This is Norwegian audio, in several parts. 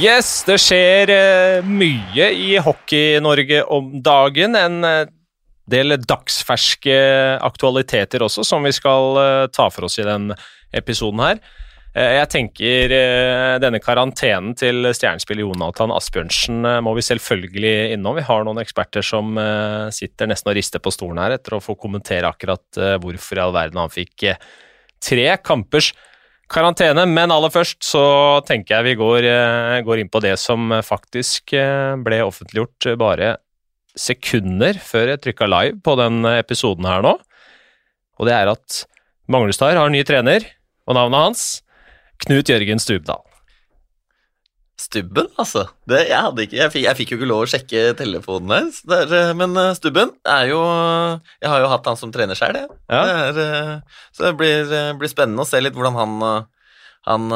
Yes, det skjer eh, mye i Hockey-Norge om dagen. En eh, del dagsferske aktualiteter også, som vi skal eh, ta for oss i den episoden her. Jeg tenker denne karantenen til stjernespiller Jonathan Asbjørnsen må vi selvfølgelig innom. Vi har noen eksperter som sitter nesten og rister på stolen her etter å få kommentere akkurat hvorfor i all verden han fikk tre kampers karantene. Men aller først så tenker jeg vi går, eh, går inn på det som faktisk eh, ble offentliggjort bare sekunder før jeg trykka live på den episoden her nå. Og det er at Manglestad har ny trener, og navnet hans Knut Jørgen Stubdal. Stubben, altså. Det, jeg, ikke, jeg, fikk, jeg fikk jo ikke lov å sjekke telefonen hans. Eh, men eh, Stubben er jo Jeg har jo hatt han som trener sjøl, jeg. Ja. Det er, eh, så det blir, blir spennende å se litt hvordan han, han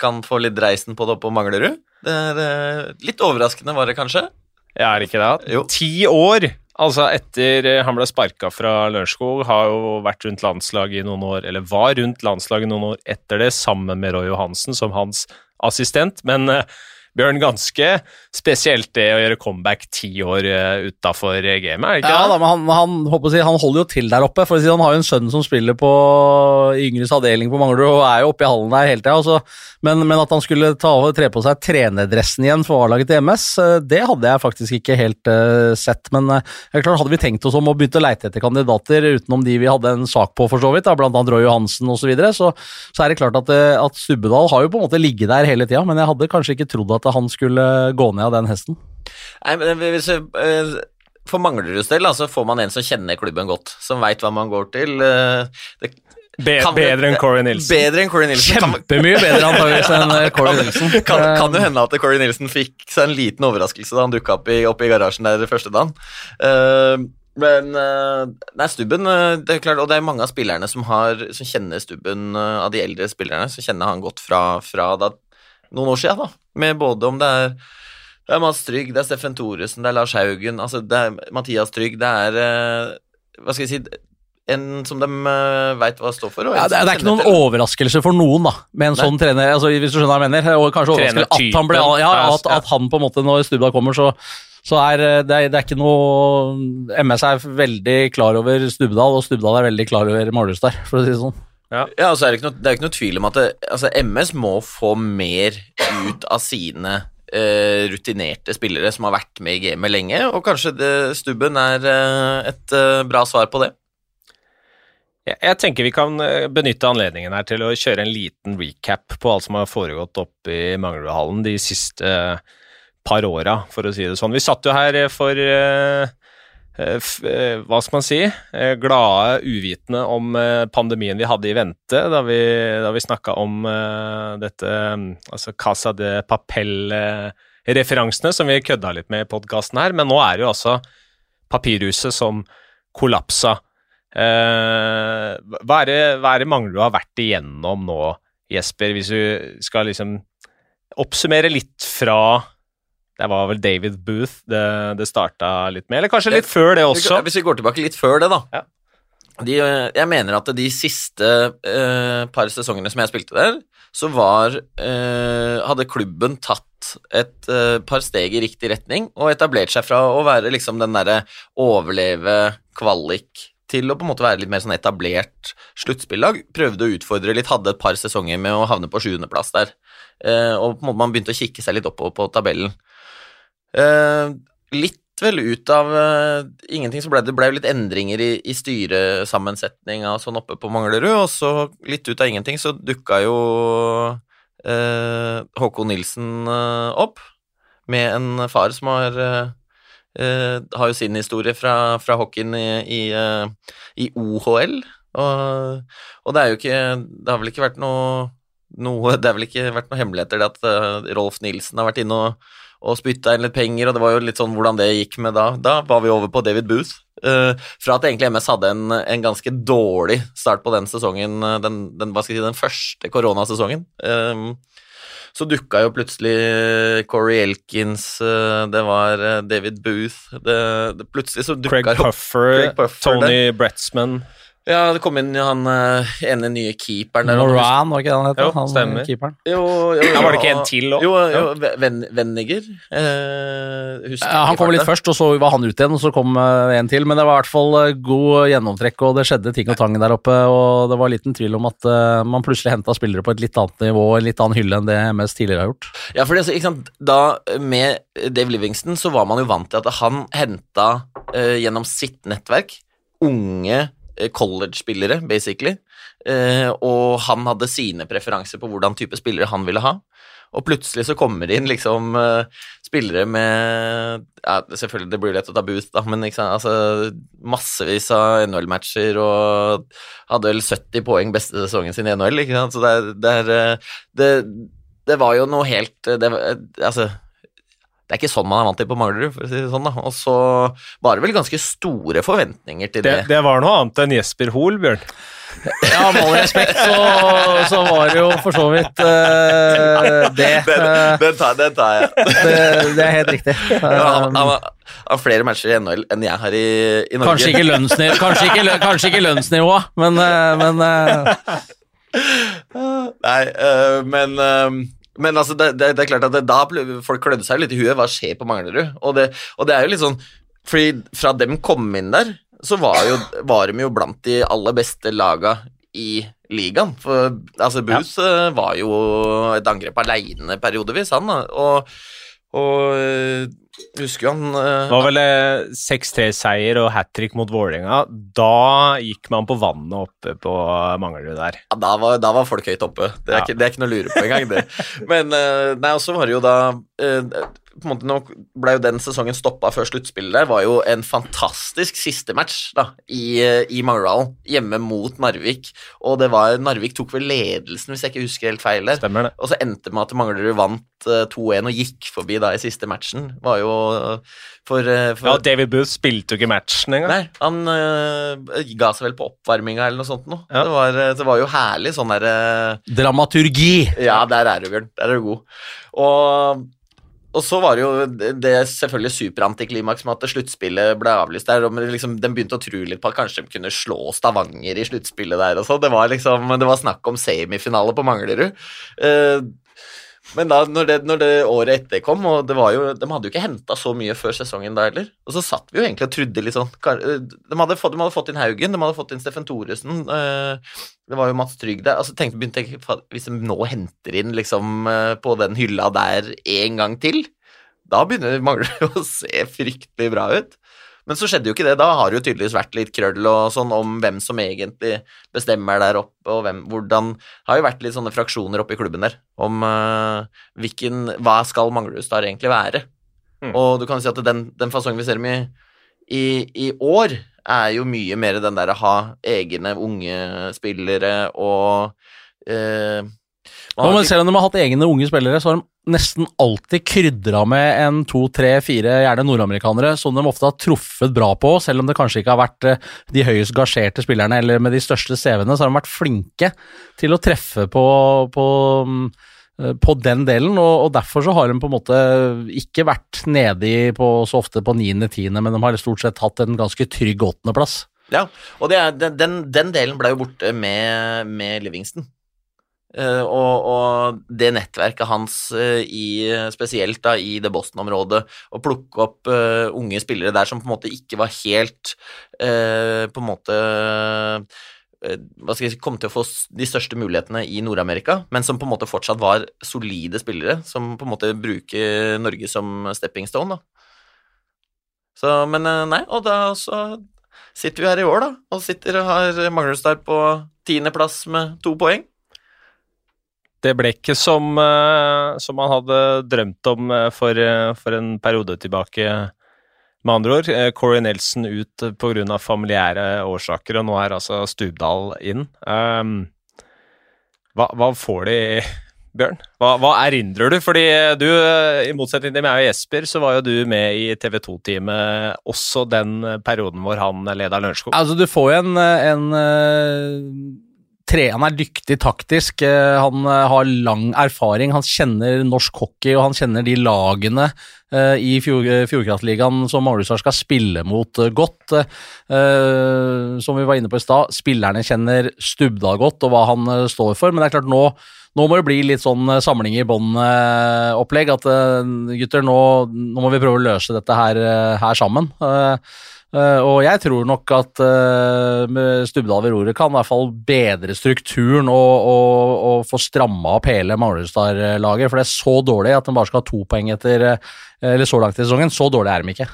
kan få litt reisen på det oppe på Manglerud. Det er litt overraskende, var det kanskje? Jeg er ikke det? Jo. Ti år! Altså etter han ble sparka fra Lørenskog, har jo vært rundt landslaget i noen år, eller var rundt landslaget noen år etter det, sammen med Roy Johansen som hans assistent. Men eh, Bjørn, ganske spesielt det å gjøre comeback ti år uh, utafor gamet, er det ikke Ja, da, men han, han, si, han holder jo til der oppe. For å si, Han har jo en sønn som spiller på yngres avdeling på Manglerud og er jo oppe i hallen der hele tida. Altså. Men, men at han skulle ta over, tre på seg trenerdressen igjen for A-laget til MS, eh, det hadde jeg faktisk ikke helt uh, sett. Men uh, klart, hadde vi tenkt oss om å begynne å leite etter kandidater utenom de vi hadde en sak på, for så vidt, da, blant annet Roy Johansen osv., så, videre, så så er det klart at, eh, at Stubbedal har jo på en måte ligget der hele tida, men jeg hadde kanskje ikke trodd at han skulle gå ned av den hesten. Nei, men hvis, jeg, For Mangleruds del så får man en som kjenner klubben godt, som veit hva man går til. eh, Det Be kan- bedre enn Corey Nilsen. Bedre enn Corey Nilsen. Kjempemye bedre antakeligvis enn eh, Corey Nilsen. Kan, kan jo hende at Corey Nilsen fikk seg en liten overraskelse da han dukka opp, i- opp i garasjen der første dagen. Uh, men uh, Nei, Stubben eh, det er klart, Og det er mange av spillerne som, har, som kjenner Stubben, uh, av de eldre spillerne, så kjenner han godt fra, fra da, noen år siden, da. Med både om det er det er Mads Trygg, det er Steffen Thoresen, det er Lars Haugen, altså det er Mathias Trygg, det er eh, Hva skal jeg si En som de uh, veit hva står for. og Ja, det, er- det er ikke noen til overraskelse for noen, da, med en Nei. sånn trener. Altså, hvis du skjønner hva jeg mener. Og kanskje overraskelse at han ble ja, at, at han på en måte, når Stubba kommer, så, så er eh, det, er det er ikke noe MS er veldig klar over Stubdal, og Stubdal er veldig klar over Malustad, for å si det sånn. Ja, ja, så er det, ikke noe, det er ikke noe tvil om at det, altså, MS må få mer ut av sine eh, rutinerte spillere som har vært med i gamet lenge, og kanskje det, Stubben er eh, et eh, bra svar på det. Jeg, jeg tenker vi kan eh, benytte anledningen her til å kjøre en liten recap på alt som har foregått oppe i Manglerudhallen de siste eh, par åra, for å si det sånn. Vi satt jo her eh, for hva skal man si, eh, glade uvitende om eh, pandemien vi hadde i vente, da vi, da vi snakka om eh, dette mm, altså Casa de Papel-referansene som vi kødda litt med i podkasten her, men nå er det jo altså papirhuset som kollapsa. Eh, hva er det, hva er det Manglerud har vært igjennom nå, Jesper, hvis du skal liksom oppsummere litt fra Det var vel David Booth det, det starta litt med, eller kanskje litt før det også? Hvis vi går tilbake litt før det, da. Ja. De, eh, jeg mener at de siste eh, par sesongene som jeg spilte der, så var eh, Hadde klubben tatt et eh, par steg i riktig retning og etablert seg fra å være liksom den derre overleve kvalik til å på en måte være litt mer sånn etablert sluttspillag. Prøvde å utfordre litt, hadde et par sesonger med å havne på sjuendeplass der. Eh, og på en måte man begynte å kikke seg litt oppover på tabellen. Eh, litt vel ut av uh, ingenting, så ble det ble litt endringer i, i styresammensetninga sånn oppe på Manglerud, og så litt ut av ingenting så dukka jo uh, Håkon Nilsen opp, med en far som har har jo sin historie fra, fra hockeyen i, i, i OHL, og, og det er jo ikke Det har vel ikke vært noe, noe Det har vel ikke vært noe hemmeligheter det at Rolf Nilsen har vært inne og og spytta inn litt penger, og det var jo litt sånn hvordan det gikk med da. Da var vi over på David Booth. Uh, fra at egentlig MS hadde en, en ganske dårlig start på den sesongen, eh, den, den, si, den første koronasesongen. Eh, så dukka jo plutselig Corey Elkins, det var David Booth det, det, Plutselig så dukka Craig Craig Puffer Tony Bretzman Ja, det kom inn han eh, ene nye keeperen der. Moran, var ikke det han het? Jo, han, stemmer. keeperen. Jo, jo, Ja, var det ikke en til òg? Jo, jo Ven, Venniger. Eh, husker Ja, han kom litt først, og så var han ut igjen, og så kom eh, en til. Men det var i hvert fall eh, god gjennomtrekk, og det skjedde ting og tang der oppe. Og det var liten tvil om at eh, man plutselig henta spillere på et litt annet nivå, en litt annen hylle enn det MS tidligere har gjort. Ja, for det, ikke sant, da Med Dave Livingston så var man jo vant til at han henta eh, gjennom sitt nettverk unge eh, college-spillere, basically. Eh, og han hadde sine preferanser på hvordan type spillere han ville ha. Og plutselig så kommer det inn liksom eh, spillere med ja, Selvfølgelig, det blir lett å ta boost, da, men sant, altså, massevis av NHL-matcher og hadde vel 70 poeng beste sesongen sin i NHL, ikke sant. Så det det eh, det, det var jo noe helt det, Altså, det er ikke sånn man er vant til på Manglerud, for å si det sånn, da. Og så var det vel ganske store forventninger til det. Det, det var noe annet enn Jesper Hoel, Bjørn. Ja, med all respekt så, så var det jo for så vidt uh, det. Den, eh, den, tar, den tar jeg. det. Det er helt riktig. Ja, han, Um, han, har- han har flere matcher i NHL enn jeg har i, i Norge. Kanskje ikke lønnsnivå, kanskje ikke, lø- kanskje ikke lønnsnivået, men, uh, men uh. Nei, men men altså, det, det, det er klart at det, da ble- folk klødde seg litt i huet. Hva skjer på Manglerud? Og det, og det er jo litt sånn Fordi fra dem kom inn der, så var, jo, var de jo blant de aller beste laga i ligaen. For altså, Booth ja. var jo et angrep aleine periodevis, han. da. Og, og øh, husker jo han uh, Det var vel eh, 6-3-seier og hat trick mot Vålerenga. Da gikk man på vannet oppe på Manglerud der. Ja, da var, da var folk høyt oppe. Det er, Ja. ikke, det er ikke noe å lure på engang, det. Men uh, nei, også var det jo da uh, på en måte Nå ble jo den sesongen stoppa før sluttspillet der. Var jo en fantastisk siste match da, i, eh, i Mangerdalen, hjemme mot Narvik. Og det var Narvik tok vel ledelsen, hvis jeg ikke husker helt feil der. Og så endte det med at Manglerud vant eh, 2-1 og gikk forbi da i siste matchen. Var jo eh, for, eh, for Ja, David Booth spilte jo ikke matchen engang. Nei, han uh, ga seg vel på oppvarminga eller noe sånt noe. Ja. Det, var, det var jo herlig sånn derre dramaturgi. Ja, der er du, Bjørn. Der er du god. Og, og så var det jo det, selvfølgelig superantiklimaks med at sluttspillet ble avlyst der. Og liksom, den begynte å tro litt på at kanskje de kunne slå Stavanger i sluttspillet der og så. Det var liksom, det var snakk om semifinale på Manglerud. Men da, når det, når det året etter kom, og det var jo, de hadde jo ikke henta så mye før sesongen da heller, og så satt vi jo egentlig og trodde litt sånn eh, De hadde fått, de hadde fått inn Haugen, de hadde fått inn Steffen Thoresen, eh, det var jo Mats Trygg der. altså tenkte, begynte Hvis de nå henter inn liksom eh, på den hylla der en gang til, da begynner det å se fryktelig bra ut. Men så skjedde jo ikke det. Da har det jo tydeligvis vært litt krøll og sånn om hvem som egentlig bestemmer der oppe, og hvem, hvordan Det har jo vært litt sånne fraksjoner oppe i klubben der om uh, hvilken Hva skal Manglerud Star egentlig være? Mm. Og du kan si at den, den fasongen vi ser dem i, i, i år, er jo mye mer den der å ha egne unge spillere og eh, har men selv om de har hatt egne unge spillere, så har de nesten alltid krydra med en to, tre, fire, gjerne nordamerikanere, som de ofte har truffet bra på, selv om det kanskje ikke har vært eh, de høyest gasjerte spillerne eller med de største CV-ene, så har de vært flinke til å treffe på, på, mm, eh, på den delen, og, og derfor så har de på en måte ikke vært nedi på, så ofte på niende, tiende, men de har stort sett hatt en ganske trygg åttendeplass. Ja, og er, den, den delen ble jo borte med, med Livingston. Eh, og, og det nettverket hans eh, i, spesielt da i det Boston-området, å plukke opp uh, unge spillere der som på en måte ikke var helt uh, På en måte hva skal jeg si, kom til å få de største mulighetene i Nord-Amerika, men som på en måte fortsatt var solide spillere, som på en måte bruker Norge som stepping stone. da. Så, men nei, og da så sitter vi her i år, da, og sitter og har Manglerstad på tiendeplass med to poeng. Det ble ikke som, eh, som man hadde drømt om eh, for, eh, for en periode tilbake. Med andre ord, Corey Nelson ut pga. familiære årsaker, og nå er altså Stubdal inn. Um, hva, hva får de, Bjørn? Hva, hva erindrer du? Fordi du, i motsetning til meg og Jesper, så var jo du med i TV 2-teamet også den perioden hvor han leda Lørenskog. Altså, du får jo en, en tre, Han er dyktig taktisk, eh, han eh, har lang erfaring, han kjenner norsk hockey og han kjenner de lagene eh, i Fjord, Fjordkraftligaen som Manglerudstad skal spille mot godt. Som vi var inne på i stad, spillerne kjenner Stubdal godt og hva han står for, men det er klart nå nå må det bli litt sånn samling i bånd-opplegg. At gutter, nå, nå, må vi prøve å løse dette her, her sammen. Og jeg tror nok at med Stubdal ved roret kan i hvert fall bedre strukturen og, og, og få stramma opp hele Manglerudstad-laget. For det er så dårlig at de bare skal ha to poeng etter eller så langt i sesongen. Så dårlig er de ikke.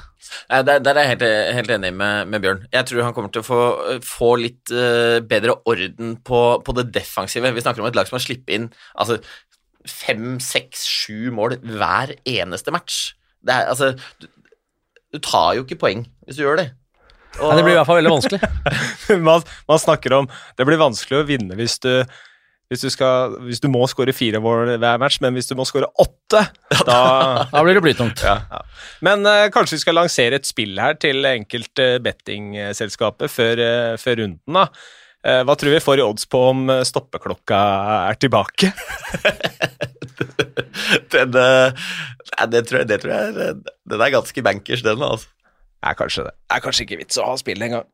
Der, der er jeg helt, helt enig med, med, Bjørn. Jeg tror han kommer til å få, få litt uh, bedre orden på, på, det defensive. Vi snakker om et lag som har sluppet inn altså, fem, seks, sju mål hver eneste match. Det er, altså, du, tar jo ikke poeng hvis du gjør det. Og, Nei, det blir i hvert fall veldig vanskelig. man, man snakker om Det blir vanskelig å vinne hvis du hvis du, skal, hvis du må skåre fire mål hver match, men hvis du må skåre åtte, da Da blir det blytungt. Ja, ja. Men uh, kanskje vi skal lansere et spill her til enkelte bettingselskaper før, uh, før runden, da. Uh, hva tror vi får i odds på om stoppeklokka er tilbake? den, det, tror jeg, det tror jeg Den er ganske bankers, den, altså. Er kanskje det. Er kanskje ikke vits å ha spill engang.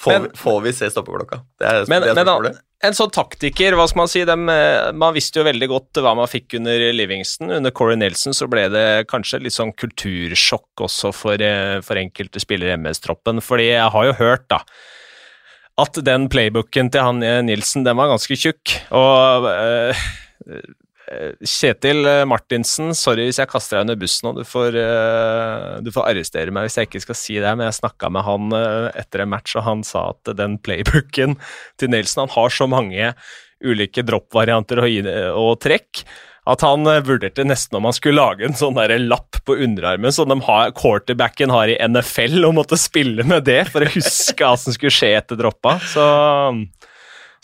Får, men, får, vi se stoppeklokka? Det er, men, det er men, en sånn taktiker, hva skal man si dem, eh, Man visste jo veldig godt hva man fikk under Livingston. Under Corey Nelson så ble det kanskje litt sånn kultursjokk også for, eh, for enkelte spillere i MS-troppen. Fordi jeg har jo hørt, da, at den playbooken til han eh, Nilsen, den var ganske tjukk. Og uh, Kjetil Martinsen, sorry hvis jeg kaster deg under bussen nå, du får, uh, du får arrestere meg hvis jeg ikke skal si det, men jeg snakka med han uh, etter en match, og han sa at den playbooken til Nelson Han har så mange ulike droppvarianter og, og, trekk at han uh, vurderte nesten om han skulle lage en sånn der lapp på underarmen som har, quarterbacken har i NFL, og måtte spille med det for å huske hva som skulle skje etter droppa. Så,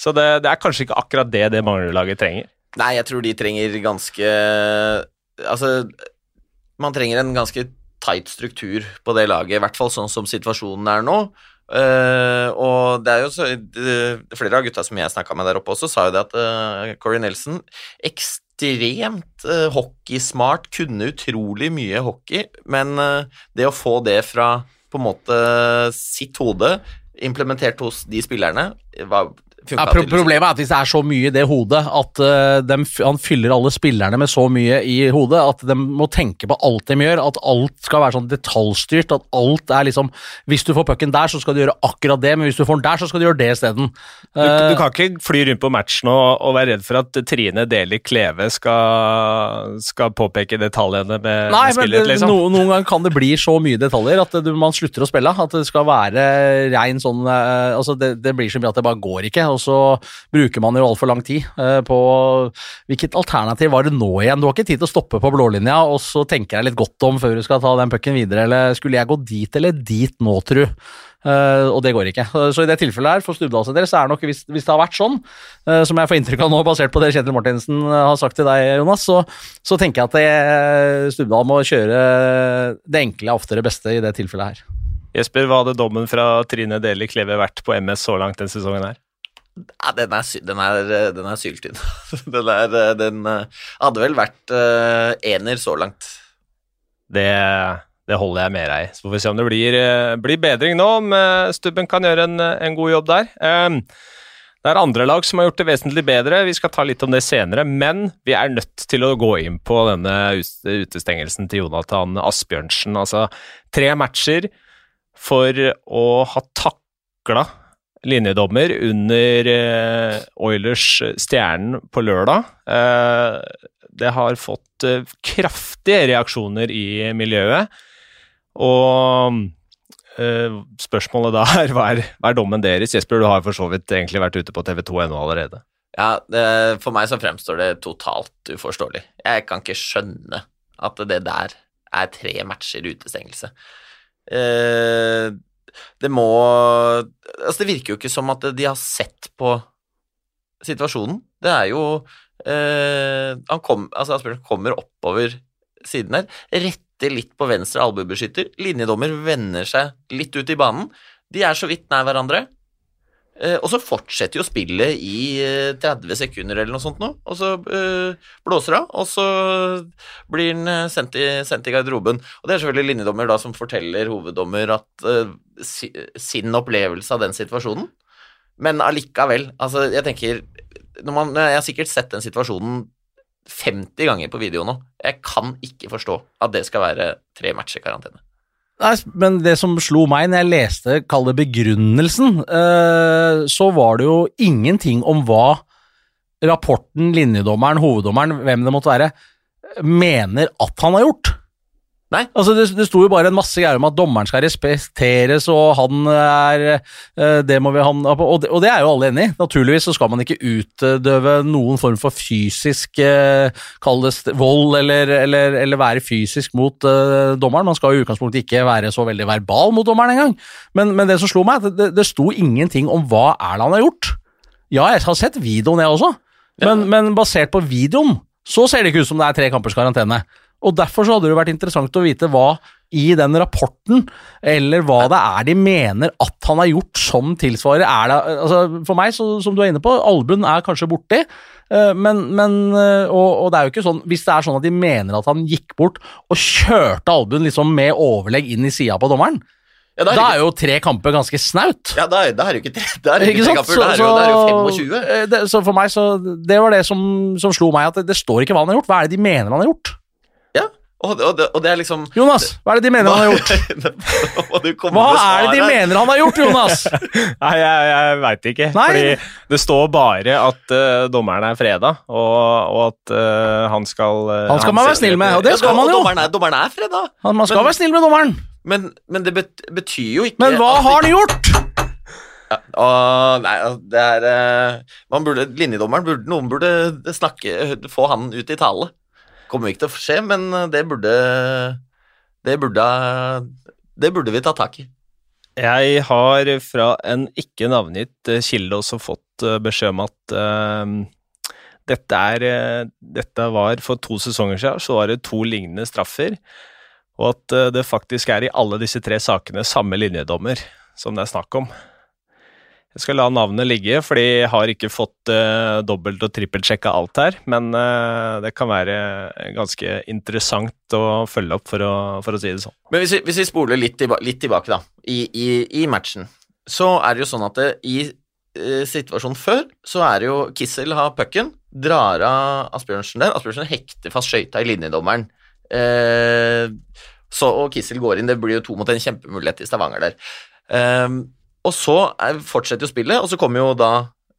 så det, det, er kanskje ikke akkurat det det Manglerud-laget trenger. Nei, jeg tror de trenger ganske Altså, man trenger en ganske tight struktur på det laget, i hvert fall sånn som situasjonen er nå. Uh, og det er jo så uh, Flere av gutta som jeg snakka med der oppe også, sa jo det at uh, Corey Nelson ekstremt uh, hockeysmart, kunne utrolig mye hockey, men det å få det fra på en måte sitt hode implementert hos de spillerne, var ja, pro problemet er at hvis det er så mye i det hodet at uh, de, han fyller alle spillerne med så mye i hodet at de må tenke på alt de gjør, at alt skal være sånn detaljstyrt. At alt er liksom Hvis du får pucken der, så skal du gjøre akkurat det, men hvis du får den der, så skal du gjøre det isteden. Uh, du, du, kan ikke fly rundt på matchen og, og være redd for at Trine Deli Kleve skal, skal påpeke detaljene med, nei, med spillet, liksom. No, noen ganger kan det bli så mye detaljer at du, man slutter å spille. At det skal være rein sånn uh, Altså, det, det blir så mye at det bare går ikke og så bruker man jo altfor lang tid eh, på Hvilket alternativ var det nå igjen? Du har ikke tid til å stoppe på blålinja, og så tenker jeg litt godt om før du skal ta den pucken videre, eller skulle jeg gå dit eller dit nå, tru? Uh, og det går ikke. Så i det tilfellet her, for Stubdals del, så er det nok, hvis, hvis, det har vært sånn, uh, som jeg får inntrykk av nå, basert på det Kjetil Martinsen har sagt til deg, Jonas, så, så tenker jeg at det, Stubdal må kjøre det enkle oftere beste i det tilfellet her. Jesper, hva hadde dommen fra Trine Deli Kleve vært på MS så langt denne sesongen her? Ja, den er, den er, den er syltynn. den, er, den eh, hadde vel vært ener så langt. Det, det, holder jeg med deg i. Så får vi se om det blir, eh, blir bedring nå, om Stubben kan gjøre en, en god jobb der. Um, det er andre lag som har gjort det vesentlig bedre, vi skal ta litt om det senere. Men vi er nødt til å gå inn på denne utestengelsen til Jonathan Asbjørnsen. Altså tre matcher for å ha takla linjedommer under eh, Oilers Stjernen på lørdag. Eh, det har fått eh, kraftige reaksjoner i miljøet. Og spørsmålet da er hva, er hva er dommen deres? Jesper, du har for så vidt egentlig vært ute på TV2.no allerede. Ja, for meg så fremstår det totalt uforståelig. Jeg kan ikke skjønne at det der er tre matcher utestengelse. Eh, det må Altså, det virker jo ikke som at de har sett på situasjonen. Det er jo eh, Han kom, altså Asbjørn kommer oppover siden her, retter litt på venstre albuebeskytter. Linjedommer vender seg litt ut i banen. De er så vidt nær hverandre. Eh, og så fortsetter jo spillet i eh, 30 sekunder eller noe sånt nå, og så eh, blåser det av, og så blir han eh, sendt, i, sendt i garderoben. Og det er selvfølgelig linjedommer da som forteller hoveddommer at eh, sin opplevelse av den situasjonen. Men allikevel, altså jeg tenker man, Jeg har sikkert sett den situasjonen 50 ganger på video nå. Jeg kan ikke forstå at det skal være tre matcher karantene. Nei, men det som slo meg når jeg leste, kall det begrunnelsen, eh, så var det jo ingenting om hva rapporten, linjedommeren, hoveddommeren, hvem det måtte være, mener at han har gjort. Nei. Altså det, det sto jo bare en masse greier om at dommeren skal respekteres, og han er eh, Det må vi han og det, og det er jo alle enig i. Naturligvis så skal man ikke utdøve noen form for fysisk eh, Kall det vold, eller, eller, eller være fysisk mot uh, dommeren. Man skal jo i utgangspunktet ikke være så veldig verbal mot dommeren engang. Men, men det som slo meg, er det, det sto ingenting om hva er det han har gjort. Ja, jeg har sett videoen, jeg også, men, men basert på videoen så ser det ikke ut som det er tre kampers karantene. Og Derfor så hadde det vært interessant å vite hva i den rapporten, eller hva det er de mener at han har gjort som tilsvarer. Er det, altså for meg, så, som du er inne på, albuen er kanskje borti, eh, men, men eh, og, og det er jo ikke sånn, Hvis det er sånn at de mener at han gikk bort og kjørte albuen liksom med overlegg inn i sida på dommeren, Ja, da er jo tre kamper ganske snaut. ja, da, er- da er jo ikke tre, er Ikke ikke tre kamper, da er jo, da er jo 25. eh, det, så for meg, så det var det som, som slo meg, at det, det står ikke hva han har gjort. Hva er det de mener han har gjort? Og, og, det, og det er liksom Jonas, hva er det de mener han har gjort? Hva er det de mener han har gjort, Jonas? Nei, jeg, jeg veit ikke. Nei. Fordi det står bare at uh, dommeren er freda, og, og at uh, han skal uh, Han skal man være snill med, og det skal Ja, man jo. Dommeren er, dommeren er freda, Han- Man skal Men- være snill med dommeren. men, men det betyr jo ikke Men hva har han gjort? Ja, og, nei, det er uh, man burde, Linjedommeren burde Noen burde snakke Få han ut i tale. Kommer ikke til å skje, men det burde Det burde Det burde vi ta tak i. Jeg har fra en ikke navngitt eh, kilde også fått eh, beskjed om at uh, dette, er, eh, dette var for to sesonger siden, så var det to lignende straffer, og at eh, det faktisk er i alle disse tre sakene samme linjedommer som det er snakk om. Jeg skal la navnet ligge, fordi jeg har ikke fått uh, dobbelt- og trippelsjekka alt her, men uh, det kan være ganske interessant å følge opp, for å, for å si det sånn. Men hvis vi, hvis vi spoler litt, tilba litt tilbake, da, i, i, i matchen, så er det jo sånn at det, i eh, situasjonen før, så er det jo Kissel har pucken, drar av Asbjørnsen der. Asbjørnsen hekter fast skøyta i linjedommeren. Uh, så, og Kissel går inn. Det blir jo to mot en kjempemulighet i Stavanger der. Eh, og så er, fortsetter jo spillet, og så kommer jo da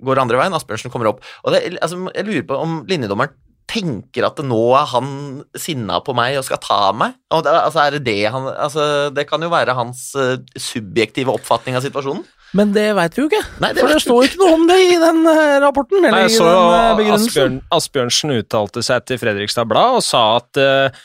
går andre veien. Asbjørnsen kommer opp. Og det, altså, jeg lurer på om linjedommeren tenker at nå er han sinna på meg og skal ta meg. Og det, altså, er det, det, han, altså, det kan jo være hans uh, subjektive oppfatning av situasjonen. Men det veit vi jo ikke. Nei, det For det står ikke noe om det i den eh, rapporten. Eller Nei, jeg så den eh, Asbjørn. Asbjørnsen uttalte seg til Fredrikstad Blad og sa at uh,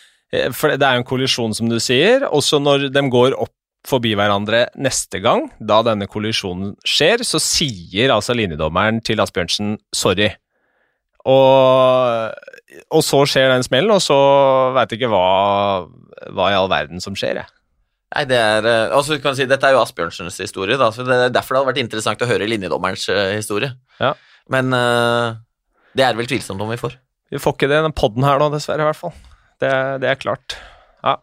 For det er jo en kollisjon, som du sier. Også når de går opp forbi hverandre neste gang, da denne kollisjonen skjer, så sier altså linjedommeren til Asbjørnsen 'sorry'. Og, og så skjer den smellen, og så veit ikke hva, hva i all verden som skjer, jeg. Nei, det er, eh, altså, kan si, Dette er jo Asbjørnsens historie, da, så det er derfor det hadde vært interessant å høre linjedommerens eh, historie. Ja. Men uh, det er vel tvilsomt om vi får. Vi får ikke det i den poden her nå, dessverre, i hvert fall. Det, det er klart. Ja.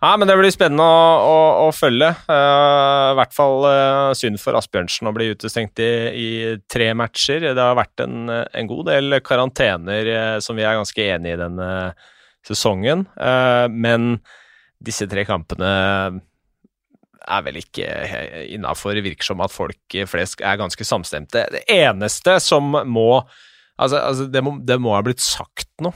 ja, men det blir spennende å, å, å følge. Uh, I hvert fall uh, synd for Asbjørnsen å bli utestengt i, i tre matcher. Det har vært en, en god del karantener uh, som vi er ganske enig i denne sesongen. Men disse tre kampene er vel ikke innafor. Virker som at folk flest er ganske samstemte. Det eneste som må Altså, altså det, må, det må ha blitt sagt noe.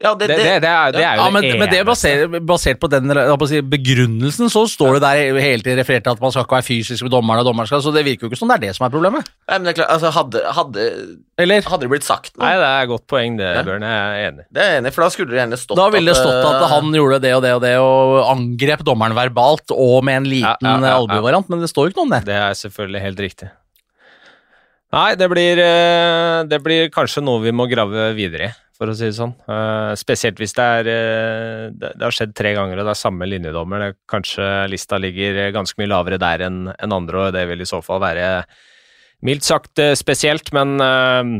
Ja, det, Det, det, det, er, det er jo Ja, men, det men det er basert, basert på den si, begrunnelsen, så står det der hele tiden referert til at man skal ikke være fysisk med dommeren, og dommeren skal, så det virker jo ikke som det er det som er problemet. Nei, men det er klart, altså, hadde, hadde, Eller? hadde det blitt sagt noe Nei, det er et godt poeng, det, Ja. Bjørn. Jeg er enig. Det er jeg enig, for da skulle det gjerne stått Da ville det stått at eh, han gjorde det og det og det, og angrep dommeren verbalt, og med en liten Ja, ja, ja, ja. albuevariant, men det står jo ikke noe om det. Det er selvfølgelig helt riktig. Nei, det blir, eh, det blir kanskje noe vi må grave videre i, for å si det sånn. Uh, Spesielt hvis det er uh, Det det har skjedd tre ganger, og det er samme linjedommer. Det, kanskje lista ligger ganske mye lavere der enn en andre, og det vil i så fall være mildt sagt eh, spesielt, men eh,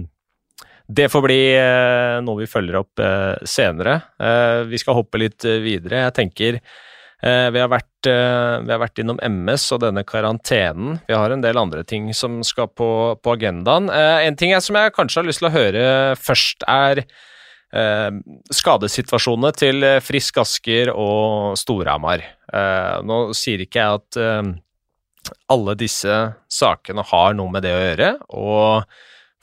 det får bli eh, noe vi følger opp eh, senere. Eh, vi skal hoppe litt eh, videre. Jeg tenker eh, vi, har vært, eh, vi har vært innom MS og denne karantenen. Vi har en del andre ting som skal på, på agendaen. Eh, en ting jeg, som jeg kanskje har lyst til å høre først, er eh, skadesituasjonene til eh, Frisk Asker og Storhamar. Eh, nå sier ikke jeg at eh, alle disse sakene har noe med det å gjøre, og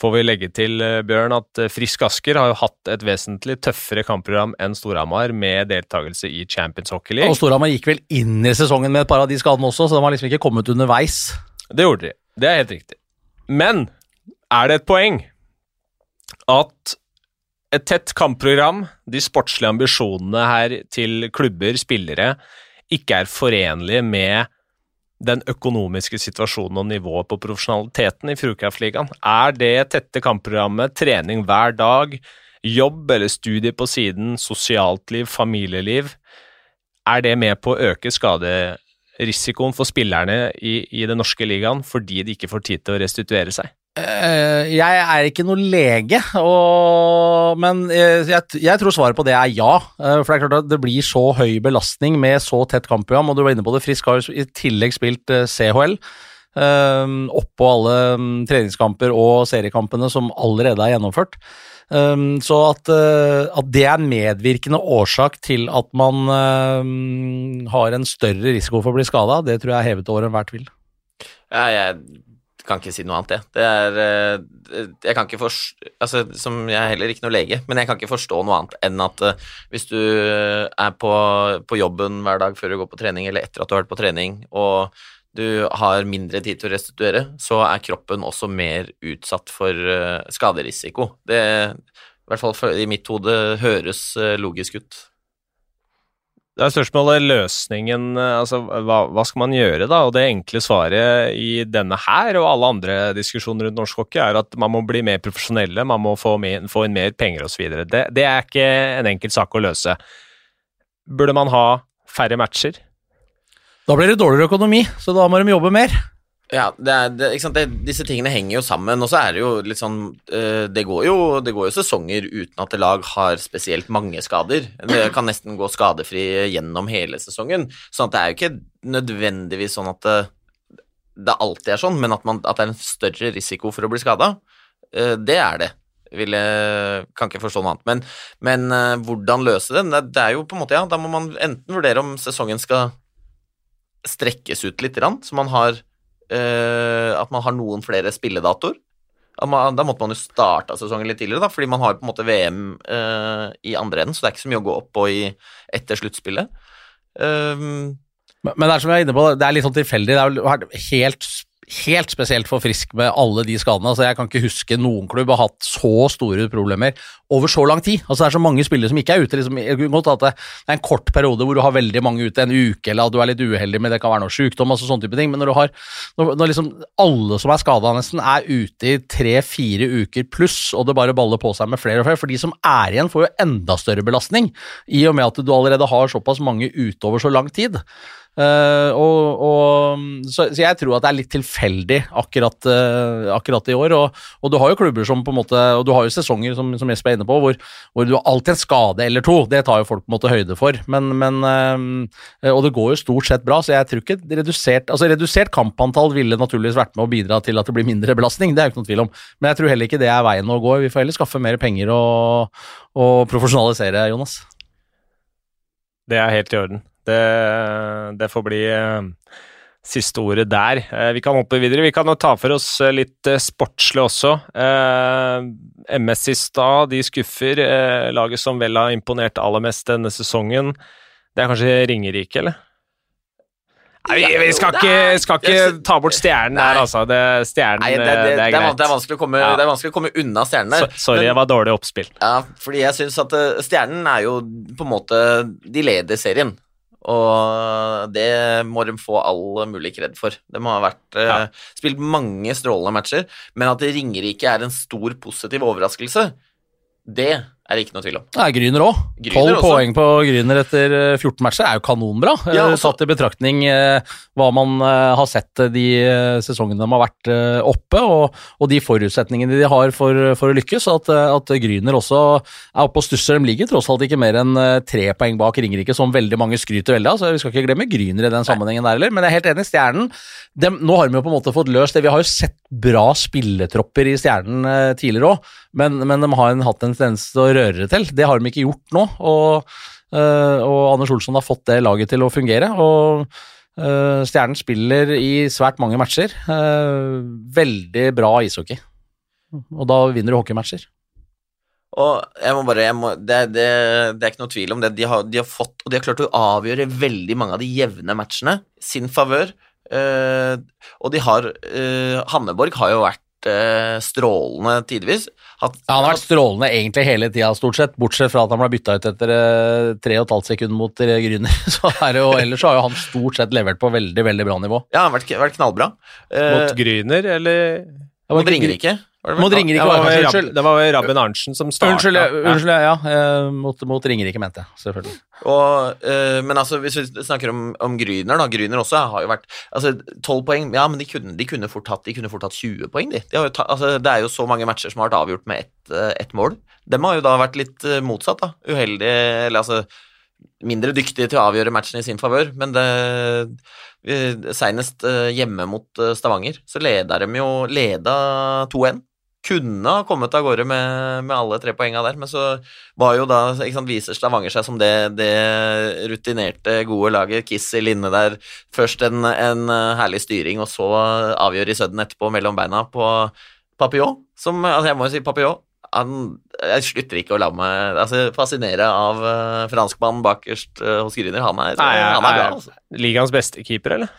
får vi legge til, eh, Bjørn, at Frisk Asker har jo hatt et vesentlig tøffere kampprogram enn Storhamar med deltakelse i Champions Hockey League. Og Storhamar gikk vel inn i sesongen med et par av de skadene også, så de har liksom ikke kommet underveis. Det gjorde de. Det er helt riktig. Men er det et poeng at et tett kampprogram, de sportslige ambisjonene her til klubber, spillere, ikke er forenlige med den økonomiske situasjonen og nivået på profesjonaliteten i Fjordkraftligaen? Er det tette kampprogrammet, trening hver dag, jobb eller studie på siden, sosialt liv, familieliv, er det med på å øke skaderisikoen for spillerne i, i den norske ligaen fordi de ikke får tid til å restituere seg? Eh, jeg er ikke noe lege, og, men eh, jeg, jeg tror svaret på det er ja. Eh, For det er klart at det blir så høy belastning med så tett kampprogram, og du var inne på det, Frisk har i tillegg spilt CHL. Oppå alle mm, treningskamper og seriekampene som allerede er gjennomført. Så at, at det er en medvirkende årsak til at man har en større risiko for å bli skada, det tror jeg er hevet over enhver tvil. Jeg kan ikke si noe annet, jeg. Det er eh, Jeg kan ikke forstå Altså, som jeg er heller ikke noe lege, men jeg kan ikke forstå noe annet enn at eh, hvis du er på, på jobben hver dag før du går på trening, eller etter at du har vært på trening, og du har mindre tid til å restituere, så er kroppen også mer utsatt for eh, skaderisiko. Det, i hvert fall i mitt hode, høres eh, logisk ut. Det er spørsmålet løsningen, eh, altså hva, hva skal man gjøre da? Og det enkle svaret i denne her og alle andre diskusjoner rundt norsk hockey er at man må bli mer profesjonelle, man må få, mer, få inn mer penger osv. Det, det er ikke en enkel sak å løse. Burde man ha færre matcher? Da blir det dårligere økonomi, så da må de jobbe mer. Ja, det er, det, ikke sant? Det, disse tingene henger jo sammen, og så er det jo litt sånn eh, det, går jo, det går jo sesonger uten at lag har spesielt mange skader. Det kan nesten gå skadefri gjennom hele sesongen. Sånn at det er jo ikke nødvendigvis sånn at det, det alltid er sånn, men at, man, at det er en større risiko for å bli skada, det er det. Jeg, kan ikke forstå noe annet. Men, men eh, hvordan løse det? det? Er jo på en måte, ja, da må man enten vurdere om sesongen skal strekkes ut litt, så man har eh, at man har noen flere spilledatoer. Da måtte man jo starta sesongen litt tidligere, da, fordi man har på en måte VM uh, i andre enden, så det er ikke så mye å gå opp på i, etter sluttspillet. Um, Men men det er som jeg er inne på, det er litt sånn tilfeldig. Det er jo helt, helt spesielt for Frisk med alle de skadene. Altså, jeg kan ikke huske noen klubb har hatt så store problemer over så lang tid. Altså, det er så mange spillere som ikke er ute. Liksom, det er en kort periode hvor du har veldig mange ute, en uke, eller at du er litt uheldig med det kan være noe sykdom, altså sånne type ting. Men når har når, når liksom alle som er skada nesten, er ute i tre-fire uker pluss, og det bare baller på seg med flere og flere, for de som er igjen, får jo enda større belastning, i og med at du allerede har såpass mange ute over så lang tid. Eh, og, og, så, så jeg tror at det er litt tilfeldig akkurat, uh, akkurat i år. Og, og du har jo klubber som på en måte Og du har jo sesonger, som, som Jesper er inne på, hvor, hvor du har alltid en skade eller to. Det tar jo folk på en måte høyde for. Men, men uh, Og det går jo stort sett bra, så jeg tror ikke redusert Altså redusert kampantall ville naturligvis vært med å bidra til at det blir mindre belastning, det er jo ikke noen tvil om. Men jeg tror heller ikke det er veien å gå. Vi får heller skaffe mer penger og, og profesjonalisere, Jonas. Det er helt i orden. Det, det får bli eh, siste ordet der. Eh, vi kan hoppe videre. Vi kan ta for oss eh, litt sportslig også. MS i stad, de skuffer. Laget som vel har imponert aller mest denne sesongen. Det er kanskje Ringerike, eller? Nei, vi, skal ikke, skal ikke ta bort stjernen der, altså. Det, stjernen, nei, det, det, det, er greit. det, er vanskelig å komme, Ja. det er vanskelig å komme unna stjernen Så, sorry, det var dårlig oppspill. Ja, fordi jeg syns at Stjernen er jo på en måte De leder serien. Og det må de få all mulig kred for. De har vært, ja. uh, spilt mange strålende matcher, men at Ringerike er en stor positiv overraskelse, det er det ikke noe tvil om. Det er Gryner òg. Tolv poeng på Gryner etter eh, 14 matcher er jo kanonbra. Ja, Eh, også- Satt i betraktning eh, hva man eh, har sett eh, de eh, sesongene de har vært eh, oppe, og, og de forutsetningene de har for, for å lykkes. At, eh, at Gryner også er oppe og stusser. De ligger tross alt ikke mer enn eh, tre poeng bak Ringerike, som veldig mange skryter veldig av. så Vi skal ikke glemme Gryner i den sammenhengen der heller. Men jeg er helt enig, Stjernen de, Nå har de jo på en måte fått løst det. Vi har jo sett bra spilletropper i Stjernen eh, tidligere òg, men, men de har en, hatt en tendens til å røre det til. Det har de ikke gjort nå. og Uh, og Anders Olsson har fått det laget til å fungere. og uh, Stjernen spiller i svært mange matcher. Uh, veldig bra ishockey. Og da vinner du hockeymatcher. Og jeg må bare, jeg må, det, det, det er ikke noe tvil om det. De har, de har fått, og de har klart å avgjøre veldig mange av de jevne matchene sin favør. Eh, og de har eh, Hanneborg har jo vært eh, strålende tidvis. Hatt, Ja, han har vært strålende egentlig hele tida, stort sett, bortsett fra at han ble bytta ut etter uh, tre og et halvt sekund mot Grüner. Gryner. Så er jo, ellers så har jo han stort sett levert på veldig, veldig bra nivå. ja, han har vært, vært knallbra. Eh, Mot Gryner, eller mot Ringerike. Det? Mot Ringerike, var, det kanskje, unnskyld. det var Rabin Arntzen som starta. Unnskyld, ja, unnskyld, ja, ja mot, mot Ringerike, mente jeg. Selvfølgelig. Og, uh, men altså, hvis vi snakker om, om Gryner, da. Gryner også har jo vært altså, 12 poeng, ja, men de kunne, de kunne, fort, hatt, de kunne fort hatt 20 poeng, de. de har jo ta, altså, det er jo så mange matcher som har vært avgjort med ett eh, ett mål. Dem har jo da vært litt eh, motsatt, da. Uheldige, eller altså mindre dyktige til å avgjøre matchen i sin favør, men det eh, Seinest eh, hjemme mot eh, Stavanger, så leda de jo leda 2-1. Kunne ha kommet av gårde med, med alle tre poengene der, men så var jo da ikke sant, viser Stavanger seg som det, det rutinerte, gode laget. Kissel inne der. Først en, en eh, herlig styring, og så avgjør i sudden etterpå mellom beina på Papillon. Som, altså jeg må jo si Papillon han, jeg slutter ikke å la meg altså, fascinere av uh, franskmannen bakerst eh, hos Grüner. Han er, Nei, han er bra, altså. Ligaens beste keeper, eller?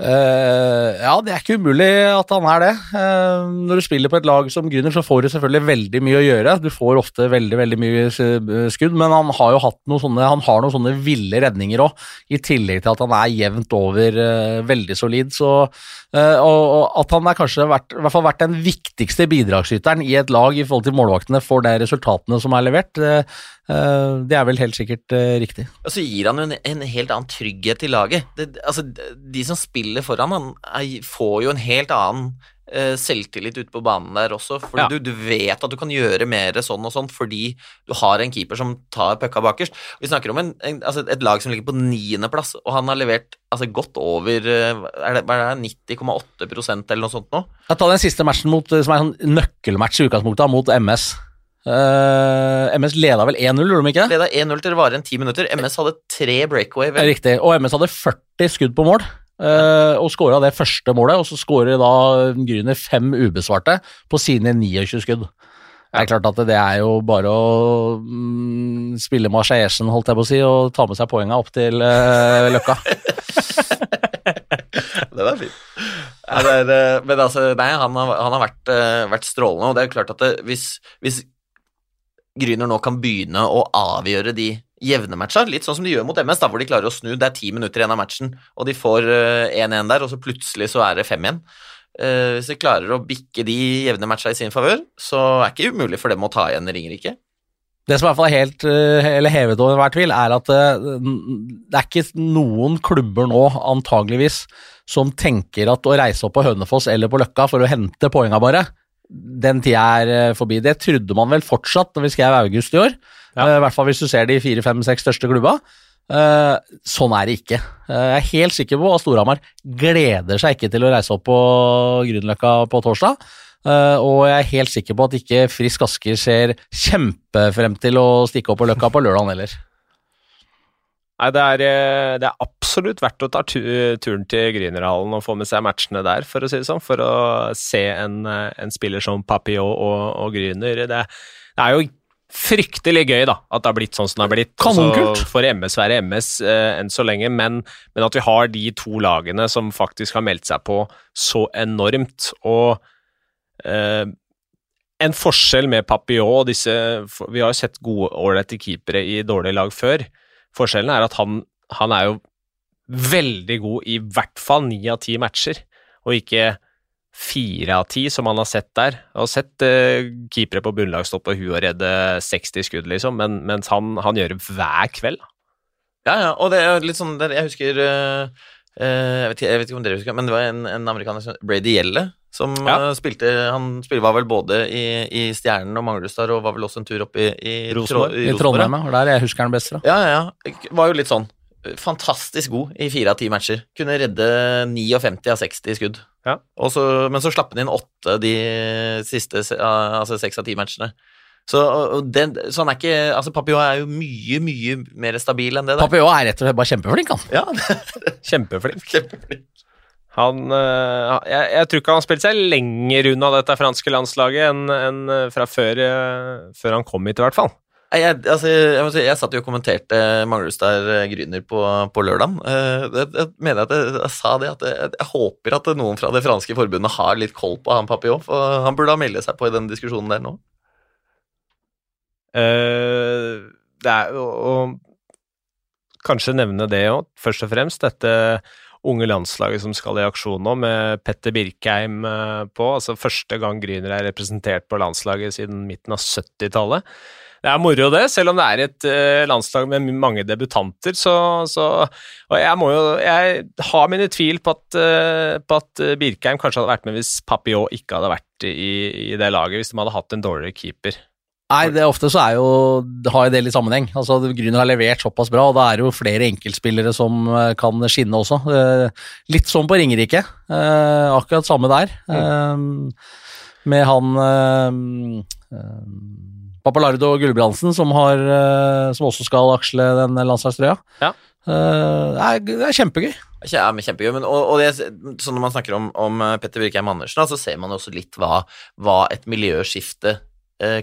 Eh, ja, det er ikke umulig at han er det. Uh, når du spiller på et lag som Grüner, så får du selvfølgelig veldig mye å gjøre. Du får ofte veldig veldig mye skudd, men han har jo hatt noen sånne, han har noen sånne ville redninger òg, i tillegg til at han er jevnt over uh, veldig solid. Så, eh, og, og at han er kanskje vært, hvert fall vært den viktigste bidragsyteren i et lag i forhold til målvaktene for de resultatene som er levert, eh, eh, det er vel helt sikkert eh, riktig. Og så gir han jo en, en helt annen trygghet til laget. Det, altså, de som spiller foran han, er, får jo en helt annen eh, selvtillit ute på banen der også. Fordi Ja. du, du vet at du kan gjøre mer sånn og sånn fordi du har en keeper som tar pucka bakerst. Vi snakker om en, en, altså et lag som ligger på niendeplass, og han har levert altså, godt over eh, er det, er det, 90,8 eller noe sånt nå. Jeg tar den siste matchen mot, som er en nøkkelmatch i utgangspunktet, mot MS. Uh, MS leda vel 1-0, gjorde de ikke det? Leda 1-0 til det varer en ti minutter. MS hadde tre breakaway. Vel? Riktig. Og MS hadde 40 skudd på mål, eh, og skåra det første målet. Og så skårer da Gryner fem ubesvarte på sine 29 skudd. Det er klart at det er jo bare å mm, spille Marseillaisen, holdt jeg på å si, og ta med seg poenga opp til uh, Løkka. Det var fint. Ja, det er, eh, men altså, nei, han har, han har vært, vært strålende, og det er klart at det, hvis, hvis Gryner nå kan begynne å avgjøre de jevne matcha, litt sånn som de gjør mot MS, da, hvor de klarer å snu, det er ti minutter igjen av matchen, og de får eh, 1-1 der, og så plutselig så er det 5 igjen. Eh, hvis de klarer å bikke de jevne matcha i sin favør, så er det ikke umulig for dem å ta igjen Ringerike. Det som i hvert fall er helt eh, eller hevet over enhver tvil, er at eh, det er ikke noen klubber nå, antageligvis, som tenker at å reise opp på Hønefoss eller på Løkka for å hente poenga bare, den tida er eh, forbi. Det trodde man vel fortsatt når vi skrev august i år, Ja. Uh, i hvert fall hvis du ser de fire, fem, seks største klubba. Uh, sånn er det ikke. Uh, jeg er helt sikker på at Storhamar gleder seg ikke til å reise opp på Grünerløkka på torsdag. Og jeg er helt sikker på at ikke Frisk Asker ser kjempefrem til å stikke opp på Løkka på lørdag heller. Nei, det er, eh, det er absolutt verdt å ta turen til Grünerhallen og få med seg matchene der, for å si det sånn, for å se en, eh, en spiller som Papillon og, og Grüner. Det, det er jo fryktelig gøy da, at det har blitt sånn som det har blitt. Kanonkult. Så får MS være MS eh, enn så lenge, men, men at vi har de to lagene som faktisk har meldt seg på så enormt. Og eh, en forskjell med Papillon og disse Vi har jo sett gode, ålreite keepere i dårlige lag før. Forskjellen er at han, han er jo veldig god i hvert fall ni av ti matcher, og ikke fire av ti som han har sett der. Jeg har sett uh, keepere på bunnlagstopp og huet og redde 60 skudd, liksom, men, mens han, han gjør det hver kveld. Ja, ja, og det er litt sånn Jeg husker uh, jeg, vet, jeg, vet, ikke om dere husker, men det var en, en amerikaner som Brady Gjelle som ja. uh, spilte Han spilte, var vel både i, i Stjernen og Manglerudstad og var vel også en tur opp i, i, Rosenborg. I Trondheim, ja. Der jeg husker han best fra. Ja, ja, ja. Var jo litt sånn fantastisk god i fire av ti matcher. Kunne redde 59 av 60 skudd. Ja. Så, men så slapp han inn åtte de siste altså seks av ti matchene. Så, den, så, han er ikke Altså, Papillon er jo mye, mye mer stabil enn det der. Papillon er rett og slett bare kjempeflink, han. Ja. kjempeflink. kjempeflink. Han øh, jeg, jeg, tror ikke han har spilt seg lenger unna dette franske landslaget enn en fra før, øh, før han kom hit, i hvert fall. Jeg, altså, jeg, si, jeg, satt jo og kommenterte Manglerudstad eh, Gryner på, på lørdag. Eh, jeg, jeg, mener at jeg, jeg sa det at jeg, håper at noen fra det franske forbundet har litt koll på han Papillon, for han burde ha meldt seg på i den diskusjonen der nå. Uh, det er å kanskje nevne det òg, først og fremst. Dette unge landslaget som skal i aksjon nå, med Petter Birkheim på. altså Første gang Gryner er representert på landslaget siden midten av 70-tallet det er moro, det. Selv om det er et uh, landslag med mange debutanter, så, så, Og jeg må jo Jeg har mine tvil på at, på at Birkheim kanskje hadde vært med hvis Papillot ikke hadde vært i, i, det laget, hvis de hadde hatt en dårligere keeper. Nei, det ofte så er jo, har jo det litt sammenheng. Altså, Grüner har levert såpass bra, og da er det jo flere enkeltspillere som eh, kan skinne også. Litt som på Ringerike. Akkurat samme der. Mm. Med han Papalardo Gulbrandsen, som, har, eh, som også skal aksle den landslagstrøya. Ja. Det, er, det er kjempegøy. Ja, men kjempegøy, men, og, og det, så Når man snakker om, om Petter Birkheim Andersen, så ser man også litt hva, hva et miljøskifte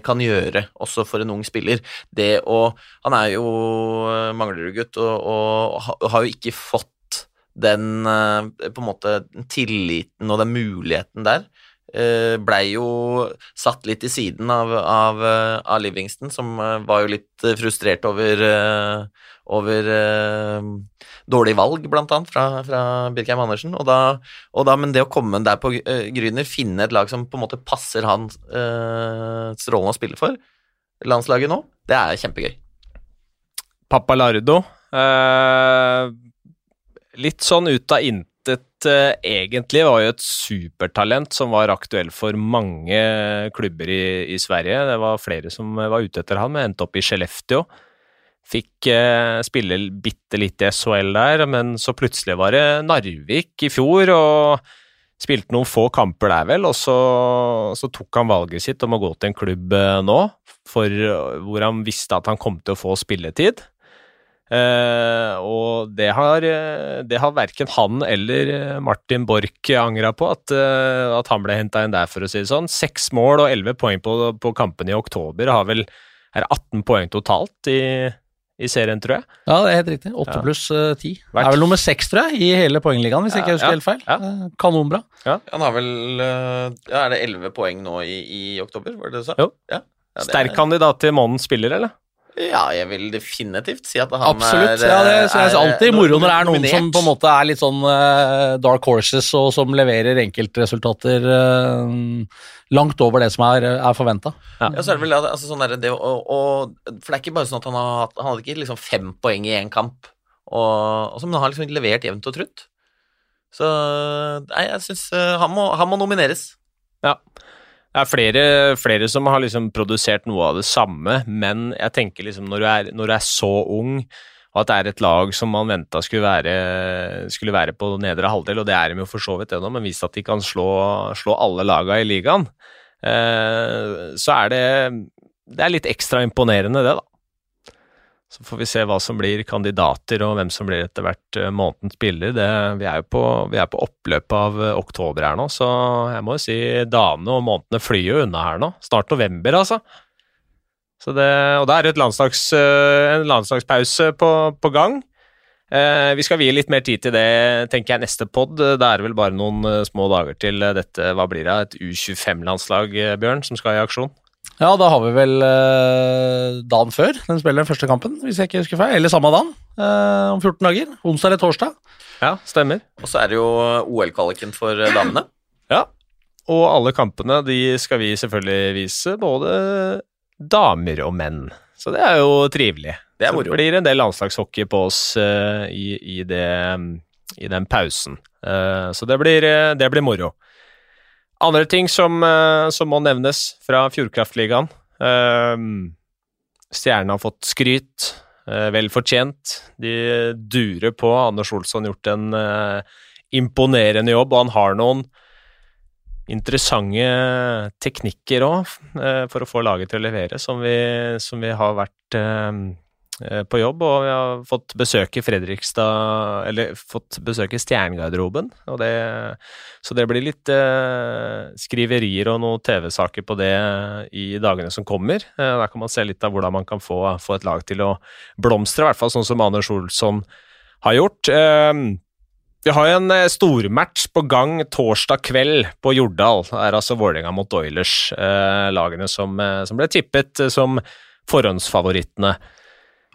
kan gjøre, også for en ung spiller. Det å Han er jo uh, Manglerud-gutt og, og, og, har jo ikke fått den uh, på en måte tilliten og den muligheten der. Eh, blei jo satt litt i siden av, av, eh, av, Livingston, som eh, var jo litt frustrert over, over dårlig valg, blant annet, fra, fra Birkheim Andersen. Og da, og da, men det å komme der på Gryner, finne et lag som på en måte passer han strålende å spille for, landslaget nå, det er kjempegøy. Papalardo. Uh, litt sånn ut av intet uh, egentlig var jo et supertalent som var aktuell for mange klubber i, i, Sverige. Det var flere som var ute etter han, men endte opp i Skellefteå. Fikk uh, spille bitte litt i SHL der, men så plutselig var det Narvik i fjor, og spilte noen få kamper der, vel, og så, så tok han valget sitt om å gå til en klubb uh, nå, for, hvor han visste at han kom til å få spilletid. Uh, og det har, eh, det har verken han eller eh, Martin Borch angra på, at, at, han ble henta inn der, for å si det sånn. Seks mål og elleve poeng på, på kampene i oktober. Har vel er 18 poeng totalt i, i serien, tror jeg. Ja, det er helt riktig. Åtte ja. pluss ti. Uh, er vel nummer seks, tror jeg, i hele poengligaen, hvis ja, jeg ikke husker ja, helt feil. Ja. Kanonbra. Han har vel Ja, er det elleve poeng nå i, i, oktober, var det det du sa? Jo. Sterk kandidat til månedens spiller, eller? Ja, jeg vil definitivt si at han Absolutt. er Ja, det synes jeg alltid moro når det er noen nominert. som på en måte er litt sånn uh, dark horses, og som leverer enkeltresultater uh, langt over det som er, er forventa. Ja. ja. så er det vel altså, sånn der, det, og, og, For det er ikke bare sånn at han har Han hadde ikke liksom fem poeng i én kamp, og, og, men han har liksom levert jevnt og trutt. Så nei, jeg syns uh, han, han må nomineres. Ja. Det er flere, flere, som har liksom produsert noe av det samme, men jeg tenker liksom når du er, når du er så ung, og at det er et lag som man venta skulle være, skulle være på nedre halvdel, og det er de jo for så vidt ennå, men vist at de kan slå, slå alle laga i ligaen, eh, så er det, det er litt ekstra imponerende, det, da. Så får vi se hva som blir kandidater, og hvem som blir etter hvert eh, månedens spiller. Det, vi, er jo på, vi er på oppløpet av eh, oktober her nå, så jeg må jo si dagene og månedene flyr jo unna her nå. Snart november, altså. Så det, og da er landslags, eh, en landslagspause på, på gang. Vi skal vie litt mer tid til det, tenker jeg, neste pod. Det er vel bare noen små dager til dette, hva blir det, et U25-landslag, Bjørn, som skal i aksjon? Ja, da har vi vel eh, dagen før den spiller den første kampen, hvis jeg ikke husker feil. Eller samme dagen, eh, om 14 dager. Onsdag eller torsdag. Ja, stemmer. Og så er det jo OL-kvaliken for eh, damene. Ja. og alle kampene de skal vi selvfølgelig vise, både damer og menn. Så det er jo trivelig. Det er Så moro. det blir en del landslagshockey på oss eh, i, i, det, i den pausen. Eh, så det blir, eh, det blir moro. Andre ting som, eh, som må nevnes fra Fjordkraftligaen. Uh, Stjernen har fått skryt. eh, vel fortjent. De durer på. Anders Olsson har gjort en eh, imponerende jobb, og han har noen interessante teknikker òg for å få laget til å levere, som vi, som vi har vært eh, eh, på jobb. Og vi har fått besøke Fredrikstad Eller fått besøke Stjernegarderoben. Og så det blir litt eh, skriverier og noen TV-saker på det i dagene som kommer. Eh, der kan man se litt av hvordan man kan få, få et lag til å blomstre, i hvert fall sånn som Anders Olsson har gjort. Eh, vi har jo en eh, stormatch på gang torsdag kveld på Jordal. Det er altså Vålerenga mot Oilers, eh, lagene som, eh, som ble tippet eh, som forhåndsfavorittene.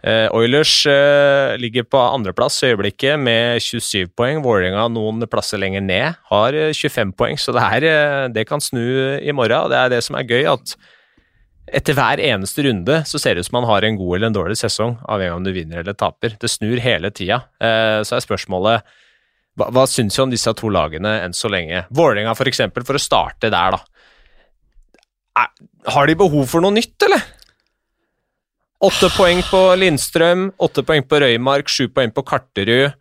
Eh, Oilers eh, ligger på andreplass i øyeblikket med 27 poeng. Vålerenga noen plasser lenger ned har eh, 25 poeng, så det, er, eh, det kan snu i morgen. og Det er det som er gøy, at etter hver eneste runde så ser det ut som man har en god eller en dårlig sesong, avhengig av om du vinner eller taper. Det snur hele tida. Eh, så er spørsmålet hva, hva syns du om disse to lagene enn så lenge? Vålerenga, for eksempel, for å starte der, da. Er, har de behov for noe nytt, eller? Åtte poeng på Lindstrøm, åtte poeng på Røymark, sju poeng på Karterud.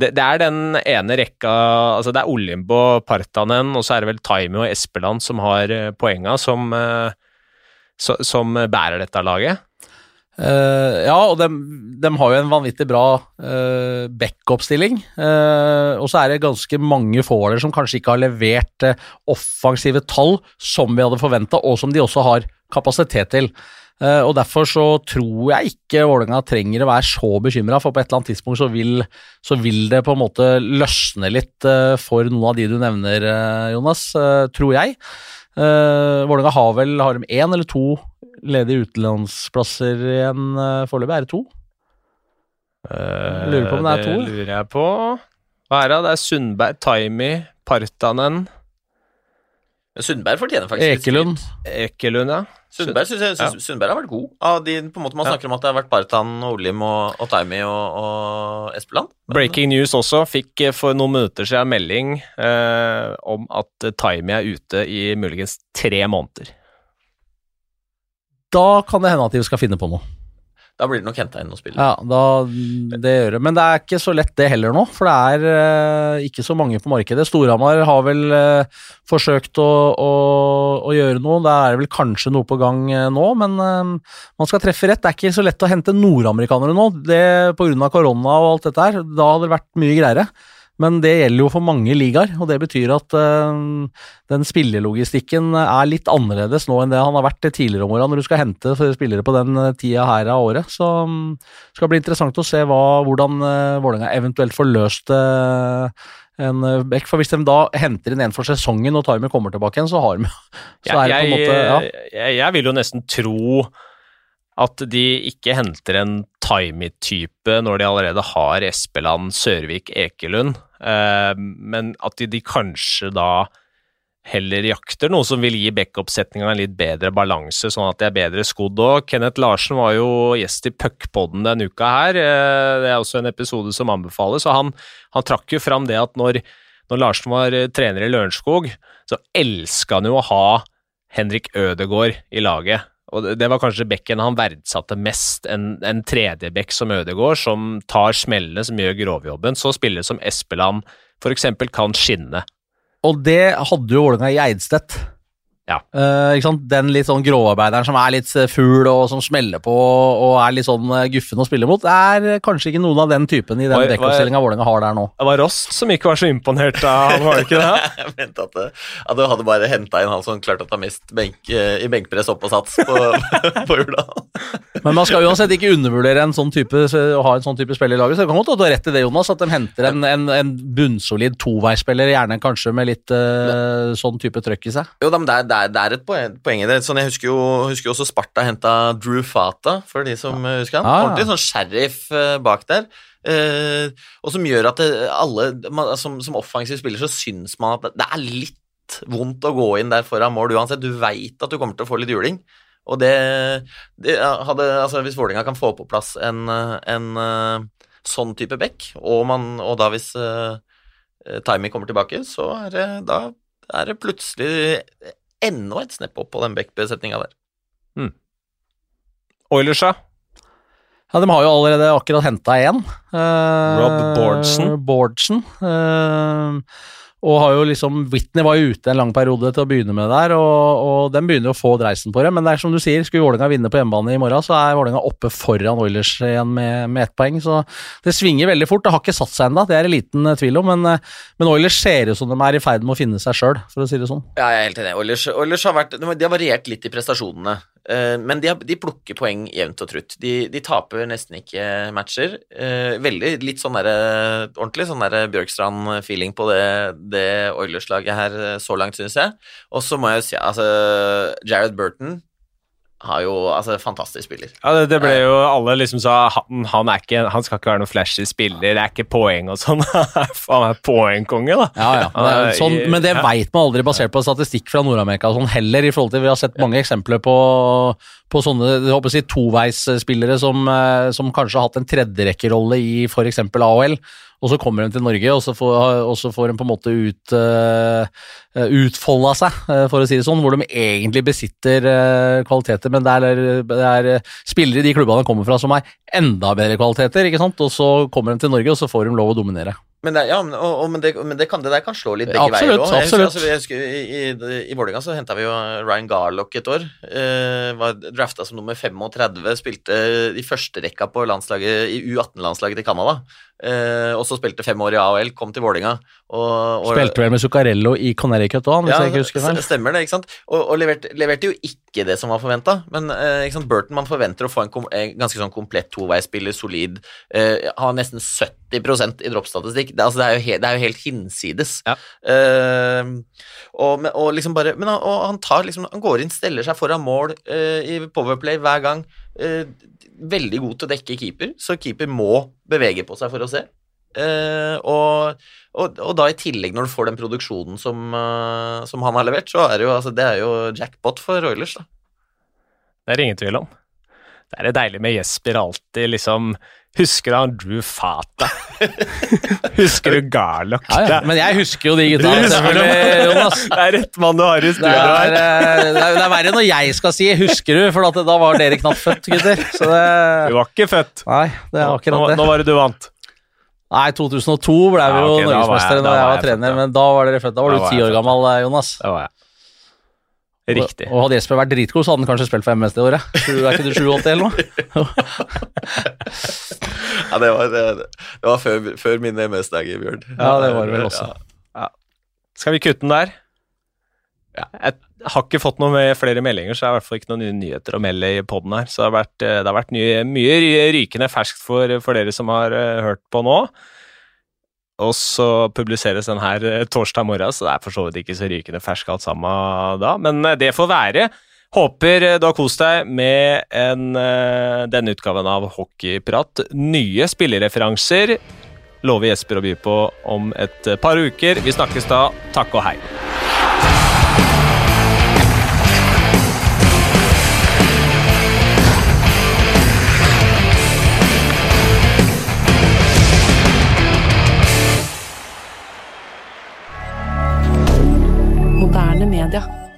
Det, det er den ene rekka Altså, det er Olimbo, Partanen, og så er det vel Taimi og Espeland som har eh, poenga, som, eh, som bærer dette laget. Uh, ja, og de, har jo en vanvittig bra uh, backup-stilling. Uh, og så er det ganske mange forholdere som kanskje ikke har levert uh, offensive tall som vi hadde forventa, og som de også har kapasitet til. Eh, og Derfor så tror jeg ikke Vålerenga trenger å være så bekymra, for på et eller annet tidspunkt så vil, så vil det på en måte løsne litt eh, for noen av de du nevner, eh, Jonas, tror jeg. Vålerenga har vel har de én eller to ledige utenlandsplasser igjen foreløpig? Er det to? Lurer på om det er to. Det lurer jeg på. Hva er det? Det er Sundberg, Taimi, Partanen, Sundberg fortjener faktisk Ekelund. Ekelund, ja. Sundberg, synes jeg, synes, Sundberg har vært god. Av de, på en måte Man Ja. snakker om at det har vært Bartan, Olim og, og Taimi og, og Espeland. Breaking news også. Fikk eh, for noen minutter siden melding eh, om at Taimi er ute i muligens tre måneder. Da kan det hende at de skal finne på noe. Da blir det nok henta inn noen spillere. Ja, da, det gjør det. Men det er ikke så lett det heller nå, for det er eh, ikke så mange på markedet. Storhamar har vel eh, forsøkt å, å, å gjøre noe. Det er vel kanskje noe på gang eh, nå, men eh, man skal treffe rett. Det er ikke så lett å hente nordamerikanere nå, det pga. korona og alt dette her. Da hadde det vært mye greiere. Men det gjelder jo for mange ligaer, og det betyr at uh, den spillelogistikken er litt annerledes nå enn det han har vært tidligere om åra, når du skal hente spillere på den eh, tida her av året. Så det skal bli interessant å se hva, hvordan uh, Vålerenga eventuelt får løst uh, en bekk. For hvis de da henter inn en for sesongen og Timer kommer tilbake igjen, så har de så er det på en måte ja. jeg, jeg vil jo nesten tro at de ikke henter en Tarmi-type når de allerede har Espeland, Sørvik, Ekelund, men at de kanskje da heller jakter noe som vil gi backup-setninga en litt bedre balanse, sånn at de er bedre skodd òg. Kenneth Larsen var jo gjest i Puckpodden denne uka her. eh, Det er også en episode som anbefales, og han, han trakk jo fram det at når, når Larsen var eh, trener i Lørenskog, så elska han jo å ha Henrik Ødegaard i laget. Og det- var kanskje bekken han verdsatte mest, en, en tredje bekk som Ødegaard, som tar smellene, som gjør grovjobben. Så spillere som Espeland eksempel kan skinne. Og det hadde jo Vålerenga i Eidstedt. Ja. Uh, ikke sant? Den litt sånn gråarbeideren som er litt eh, fugl og som smeller på og er litt sånn eh, guffen å spille mot. Det er kanskje ikke noen av den typen i den hva- Vålerenga har der nå. Det var Rost som ikke var så imponert av han, var det ikke det? Jeg mente at, det- at du hadde bare henta inn han som klarte å ta mest benk, i benkpress opp og sats på, på Jordal. Men man skal uansett ikke undervurdere en sånn type, å ha en sånn type spiller i laget. Så det kan godt være du har rett i det, Jonas, at de henter en, en, en bunnsolid toveisspiller, gjerne kanskje med litt uh, sånn type trøkk i seg. Jo da, men det er, det er, det er et poeng, poeng i det. Sånn, jeg husker jo, husker også Sparta henta Drew Fata, for de som ja. husker han. Ah. Ordentlig sånn sheriff eh, bak der. Eh, og som gjør at det, alle man, som, som offensiv spiller så syns man at det, er litt litt vondt å gå inn der foran mål uansett. Du veit at du kommer til å få litt juling. Og det, det hadde, altså Hvis Vålerenga kan få på plass en, en sånn type back, og, man, og da hvis uh, Timing kommer tilbake, så er det, da er det plutselig enda et snepp opp på den back-besetninga der. Mm. Oilers, ja? Ja, De har jo allerede akkurat henta én. Eh, Rob Bordsen. Bordsen. Uh, og har jo liksom, Whitney var jo ute en lang periode til å begynne med der, og, og den begynner å få dreisen på det. Men det er som du sier, skulle Vålerenga vinne på hjemmebane i morgen, så er Vålerenga oppe foran Oilers igjen med, med ett poeng. Så det svinger veldig fort. Det har ikke satt seg ennå, det er det liten tvil om. Men, men Oilers ser ut som de er i ferd med å finne seg sjøl, for å si det sånn. Ja, jeg er helt enig. Oilers, Oilers har vært, de har variert litt i prestasjonene. Eh, men de, de, plukker poeng jevnt og trutt. De, de taper nesten ikke matcher. Eh, veldig litt sånn der, ordentlig sånn der Bjørkstrand-feeling på det, det Oilers-laget her eh, så langt, synes jeg. Og så må jeg jo si altså Jared Burton har jo Altså, fantastisk spiller. Ja, det, det ble jo Alle liksom sa han, han, er ikke, han skal ikke være noen flashy spiller, det er ikke poeng og sånn. han er poengkonge, da. Ja, ja. Det sånn, men det ja. veit man aldri basert på statistikk fra Nord-Amerika sånn heller, i forhold til Vi har sett mange eksempler på, på sånne jeg håper å si, toveisspillere som, eh, som kanskje har hatt en tredjerekkerolle i f.eks. AHL og så kommer de til Norge, og så får, og så får de på en måte ut, uh, utfolda seg, for å si det sånn, hvor de egentlig besitter uh, kvaliteter, men det er, det er spillere i de klubbene de kommer fra som har enda bedre kvaliteter, ikke sant? og så kommer de til Norge, og så får de lov å dominere. Men det, ja, og, og, men, det, men det, kan, det, der kan slå litt begge absolutt, veier òg. Absolutt. Altså, I i, i Vålerenga så henta vi jo Ryan Garlock et år. Eh, var drafta som nummer 35. Spilte i første rekka på landslaget, i U18-landslaget til Canada. Eh, og så spilte fem år i AHL, kom til Vålinga. Og, og, Spilte vel med Zuccarello i Connecticut òg, hvis ja, jeg ikke husker feil. Stemmer det, ikke sant. Og, og leverte, leverte, jo ikke det som var forventa. Men eh, ikke sant? Burton man forventer å få en, kom, en ganske sånn komplett toveispiller, solid. Eh, har nesten 70% i droppstatistikk. Det, altså, det, er det er jo helt hinsides. Ja. Eh, og, og, liksom bare Men han, han, tar liksom Han går inn, steller seg foran mål eh, i powerplay hver gang. Eh, veldig god til å dekke keeper, så keeper må bevege på seg for å se. Uh, og, og, og, da i tillegg, når du får den produksjonen som, uh, som han har levert, så er det jo, altså, det er jo jackpot for Oilers, da. Det er ingen tvil om. Det er det deilig med Jesper alltid liksom Husker du han Drew Fata? husker du Garlock? Ja, ja. Men jeg husker jo de gutta. Jonas. Det er rett mann du har i studio her. Det, er, det er verre når jeg skal si 'husker du', for da var dere knapt født, gutter. Så det... Du var ikke født. Nei, det var akkurat det. Nå, nå var det du vant. Nei, 2002 ble vi jo ja, okay, norgesmestere da, jeg var, trener, men da var dere født. Da var da du ti år gammel, eh, Jonas. Det var jeg. Riktig. Og, og hadde Jesper vært dritgod, så hadde han kanskje spilt for MS det året. Er ikke du 87 eller noe? ja, det var, det, det var før, før mine MS-dager, Bjørn. Ja, det var det vel også. Ja. Ja. Skal vi kutte den der? Ja. Jeg har ikke fått noen med flere meldinger, så det er i hvert fall ikke noen nye nyheter å melde i poden her. Så det har vært, det har vært mye, mye rykende ferskt for, for, dere som har uh, hørt på nå. Og så publiseres den her eh, torsdag morgen, så det er for så vidt ikke så rykende fersk alt sammen da. Men eh, det får være. Håper eh, du har kost deg med en, denne utgaven av Hockeyprat. Nye spillereferanser lover Jesper å by på om et par uker. Vi snakkes da. Takk og hei. Under.